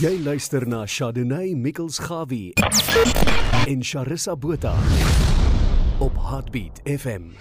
Jy luister na Chardonnay Mikkels Gawie en Charissa Botha op Heartbeat FM.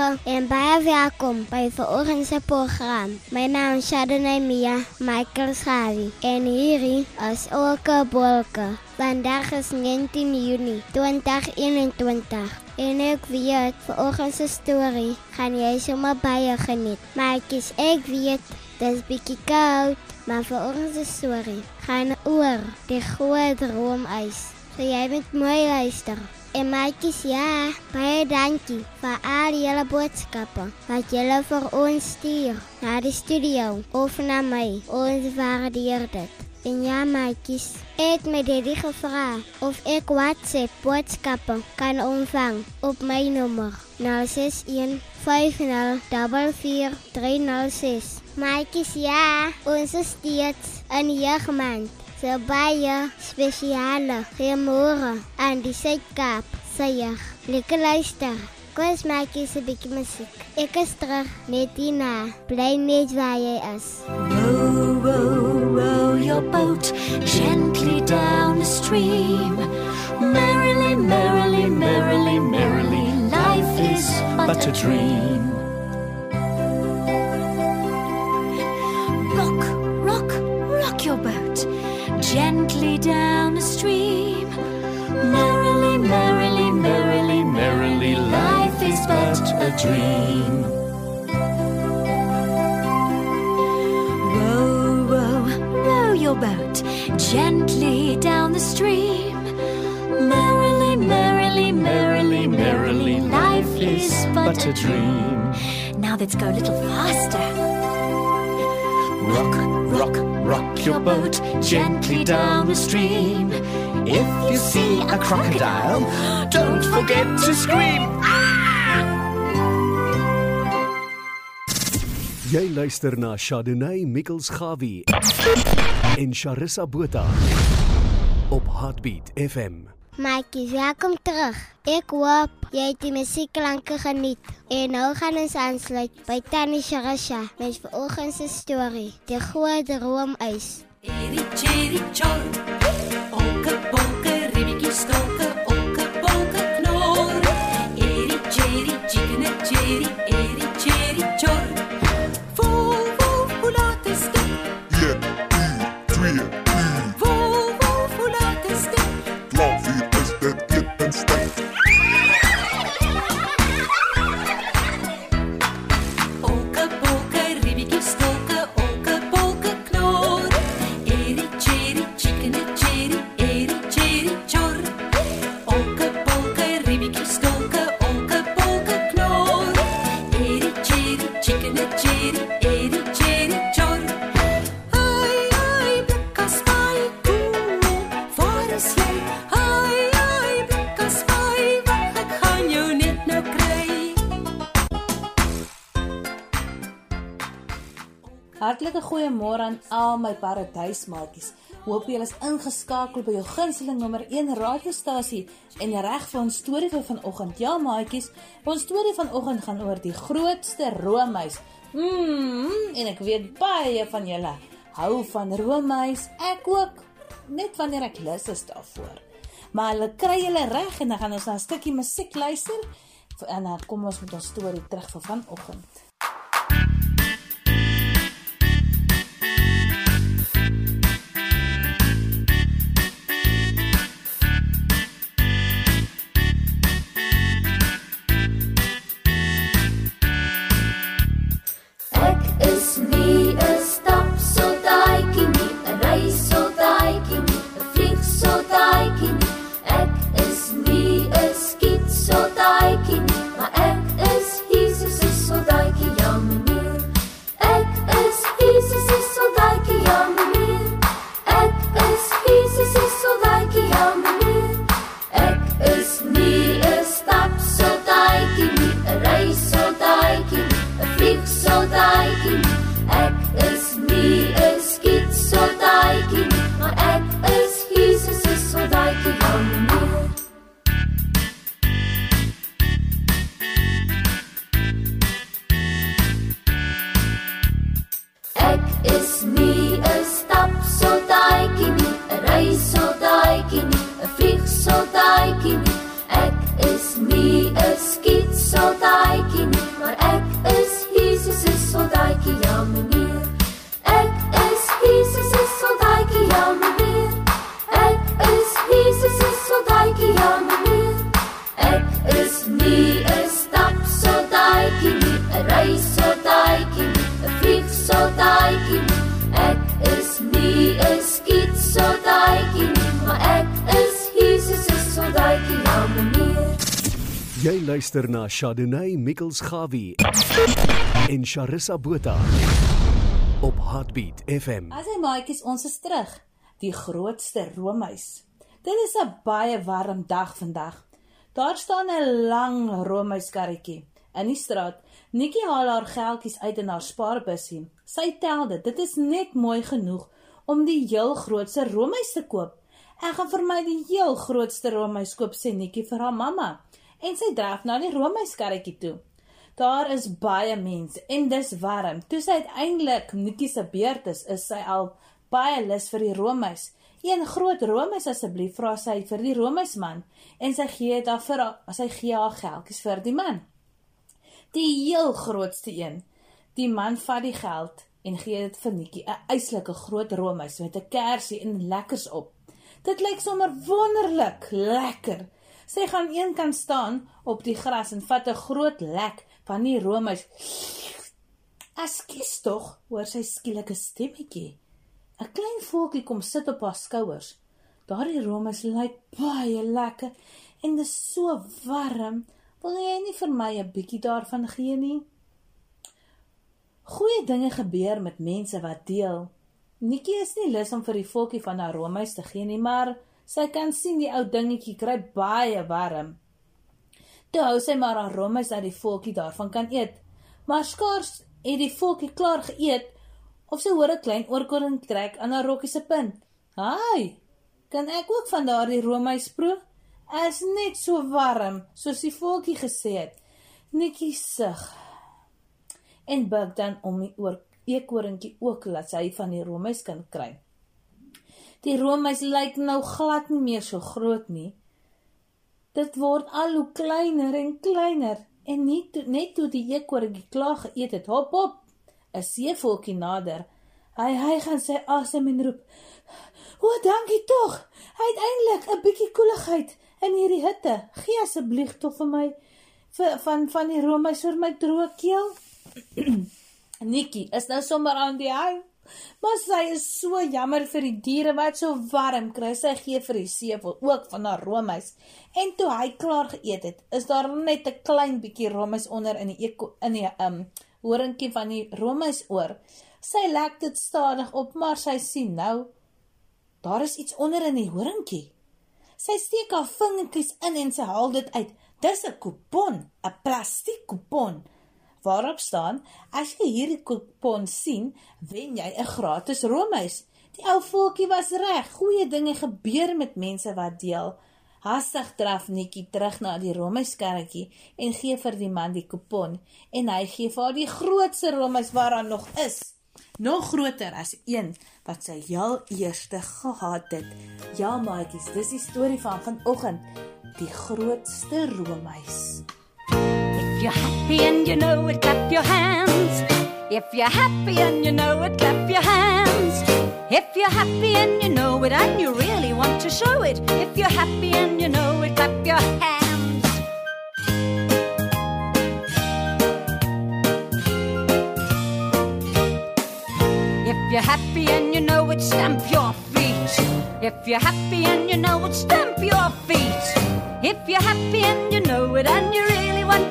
Goeiemôre en baie welkom by vanoggend se program. My naam is Shadonay Mia Michael Schawi en hierdie is Olke Bolke. Vandag is 19 Junie 2021 en ek weet vanoggend se storie gaan jy sommer baie geniet. Maatjies, ek weet dis bietjie koud, maar vanoggend se storie gaan oor die groot droomys. So jy moet mooi luister. En maatjies, ja, baie dankie vir al julle boodskappe wat julle vir ons stuur na die studio of na my. Ons waardeer dit. En ja, maatjies, ek het my daddy gevra of ek WhatsApp boodskappe kan ontvang op my nommer 061 5044306. Maatjies, ja, ons is steeds in jeugmaand. So baie spesiale goeiemôre aan die Suid-Kaap se jeug. Lekker luister. Kom maak eens 'n bietjie musiek. Ek is terug net hierna. Bly net waar jy is. Row, row, row your boat gently down the stream. Merrily, merrily, merrily, merrily, life is but a dream. Down the stream. Merrily, merrily, merrily, merrily, life is but a dream. Row, row, row your boat gently down the stream. Merrily, merrily, merrily, merrily, life is but a dream. Now let's go a little faster. Rock, rock, rock your boat gently down the stream. If you see a crocodile, don't forget to scream. Ah! Jy luister na Chardonnay Mikkels Gawie en Charissa Botha op Heartbeat FM. Maatjies, welkom terug. Ek hoop jy het die musiekklanke geniet. En nou gaan ons aansluit by Tannie Charissa met vanoggend se storie, Die Groot Droomys. Eri, cherry, chor. Olke, bolke, ribbetjie, stolke, olke, Hartlike goeiemôre aan al my paradysmaatjies. Hoop julle is ingeskakel by jou gunsteling nommer 1 radiostasie en reg vir ons storie vir vanoggend. Ja, maatjies, ons storie vanoggend gaan oor die grootste roomhuis. Mm, en ek weet baie van julle hou van roomhuis. Ek ook, net wanneer ek lus is daarvoor. Maar hulle kry julle reg en dan gaan ons na 'n stukkie musiek luister en dan kom ons met ons storie terug vir vanoggend. Is nie 'n stapsoldaatjie nie, 'n reissoldaatjie nie, 'n vliegsoldaatjie nie. Ek is nie 'n skietsoldaatjie nie, maar ek is Jesus se soldaatjie, ja meneer. Ek is Jesus se soldaatjie, ja meneer. Ek is Jesus se soldaatjie, ja meneer. Ek is nie 'n stapsoldaatjie nie, 'n reissoldaatjie nie, 'n vliegsoldaatjie nie. Jy luister na Chardonnay Mikkels Gawie en Charissa Botha op Heartbeat FM. As hy maatjies, ons is terug. Die grootste roomhuis. Dit is 'n baie warm dag vandag. Daar staan 'n lang roomhuiskarretjie in die straat. Nikki haal haar geldjies uit in haar spaarbussie. Sy tel dit. Dit is net mooi genoeg om die heel grootste roomhuis te koop. Ek gaan vir my die heel grootste roomhuis koop, sê Nikki vir haar mamma. En sy draf na die roomhuiskarretjie toe. Daar is baie mense en dis warm. Toe sy uiteindelik Nikki se beurt is, is sy al baie lus vir die roomhuis. Een groot roomhuis asseblief, vra sy vir die roomhuisman en sy gee dit haar vir haar, sy gee haar geldjies vir die man. Die heel grootste een. Die man vat die geld en gee dit vir Nikki, 'n eislike groot roomhuis met 'n kersie en lekkers op. Dit lyk sommer wonderlik, lekker. Sy gaan eenkant staan op die gras en vat 'n groot lek van die roomhuis. Askies tog, hoor sy skielike stemmetjie. 'n Klein voeltjie kom sit op haar skouers. Daardie roomhuis lyk baie lekker en dit is so warm. Wil jy nie vir my 'n bietjie daarvan gee nie? Goeie dinge gebeur met mense wat deel. Nikki is nie lus om vir die volkie van haar roomhuis te gee nie, maar sy kan sien die ou dingetjie kry baie warm. Toe hou sy maar haar roomhuis dat die volkie daarvan kan eet. Maar skaars het die volkie klaar geëet of sy hoor 'n klein oorkoring trek aan haar rokkie se punt. "Haai, kan ek ook van daardie roomhuis proe?" Is net so warm, soos die volkie gesê het. Nikki sug en buig dan om die oor eekoringkie ook laat sy van die roomhuis kan kry. Die roomhuis lyk nou glad nie meer so groot nie. Dit word al hoe kleiner en kleiner en nie to, net toe die eekoringkie klaar geëet het, hop hop, 'n seevoeltjie nader. Hy hy gaan sy asem en roep: "O, dankie tog. Uiteindelik 'n bietjie koeligheid in hierdie hitte. Gee asseblief tog vir my vir, van van die roomhuis vir my droë keel." Nikki is nou sommer aan die huil. Maar sy is so jammer vir die diere wat so warm kry. Sy gee vir die seevoël ook van haar roomhuis. En toe hy klaar geëet het, is daar net 'n klein bietjie roomhuis onder in die eko, in die um horingkie van die roomhuis oor. Sy lek dit stadig op, maar sy sien nou daar is iets onder in die horingkie. Sy steek haar vingertjies in en sy haal dit uit. Dis 'n kupon, 'n plastiek kupon. Waarop staan: "As jy hierdie kupon sien, wen jy 'n gratis roomys." Die ou voeltjie was reg. Goeie dinge gebeur met mense wat deel. Hastig draf Nikki terug na die roomyskarretjie en gee vir die man die kupon en hy gee vir haar die grootste roomys wat daar nog is. Nog groter as een wat sy heel eerste gehad het. Ja, maatjies, dis die storie van vanoggend. Die grootste roomys. If you're happy and you know it, clap your hands. If you're happy and you know it, clap your hands. If you're happy and you know it, and you really want to show it. If you're happy and you know it, clap your hands. If you're happy and you know it, stamp your feet. If you're happy and you know it, stamp your feet. If you're happy and you know it, and you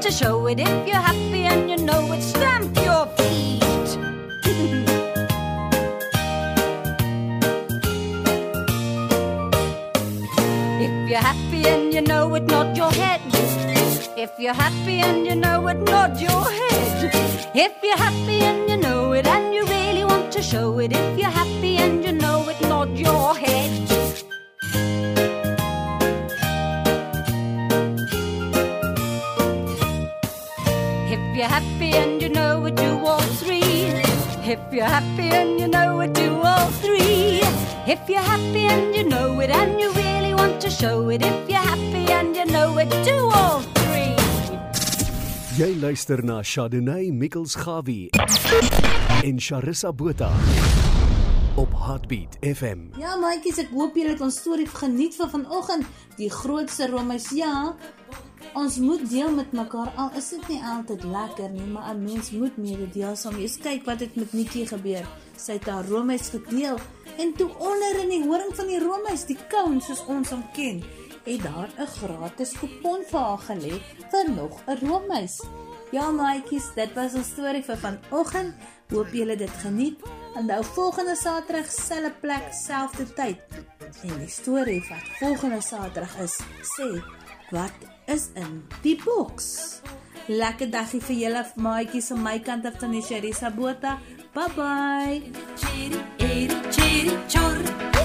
to show it. If you're happy and you know it, stamp your feet. If you're happy and you know it, nod your head. If you're happy and you know it, nod your head. If you're happy and you know it, and you really want to show it. If you're happy and you know it, nod your head. If you're happy and you know it, do all three. If you're happy and you know it, and you really want to show it. If you're happy and you know it, do all three. Jy luister na Chardonnay Mikkels Gawie en Charissa Botha op Heartbeat FM. Ja, maatjies, ek hoop julle het ons storie geniet van vanoggend. Die grootste roomys, ja. Ons moet deel met mekaar al is dit nie altyd lekker nie, maar 'n mens moet mededeelsaam wees. Kyk wat het met Nikki gebeur. Sy het haar roomys gedeel en toe onder in die horing van die roomys, die koun soos ons hom ken, het daar 'n gratis kupon vir haar gelê vir nog 'n roomys. Ja, maatjies, dit was ons storie vir vanoggend. Hoop julle dit geniet. Onthou volgende Saterdag selfde plek, selfde tyd. En die storie wat volgende Saterdag is, sê wat is in die boks. Lekker dagie vir julle maatjies van my kant af van die Sharisa Botha. Bye bye. Cherry, eri, cherry, chor.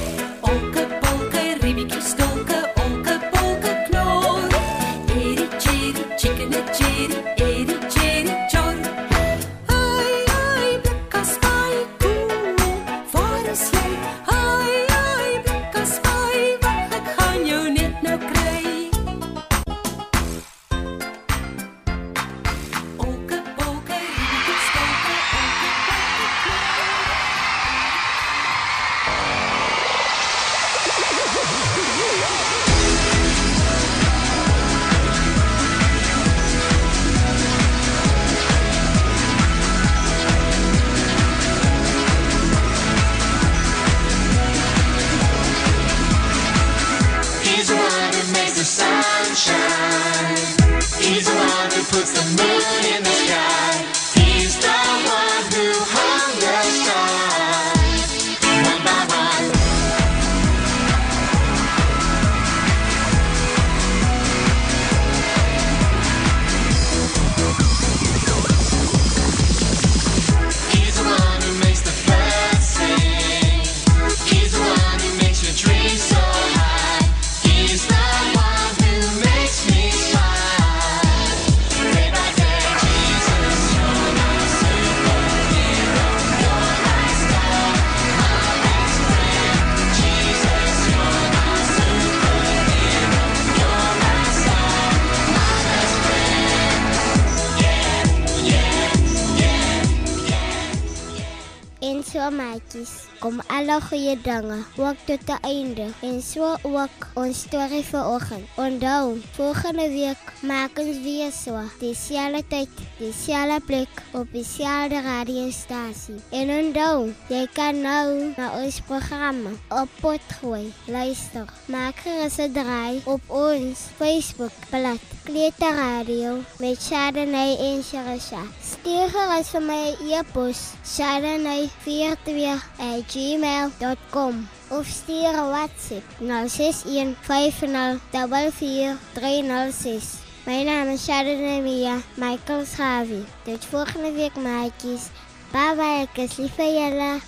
skoonmaatjies kom alle goeie dinge ook tot 'n einde en so ook ons storie vanoggend. Onthou, volgende week maak ons weer so, dieselfde tyd, dieselfde plek op dieselfde radiostasie. En onthou, jy kan nou na ons programma op potgooi luister. Maak gerus 'n draai op ons Facebookblad Kleuter Radio met Shadenay en Sharisha. Stuur gerus vir my e-pos Shadenay 4 Eh, gmail.com of stuur WhatsApp 061 50 44 306. Mijn naam is Shadow Mia Michael Schavi. Tot volgende week maatjes. Bye bye, ik lief jullie.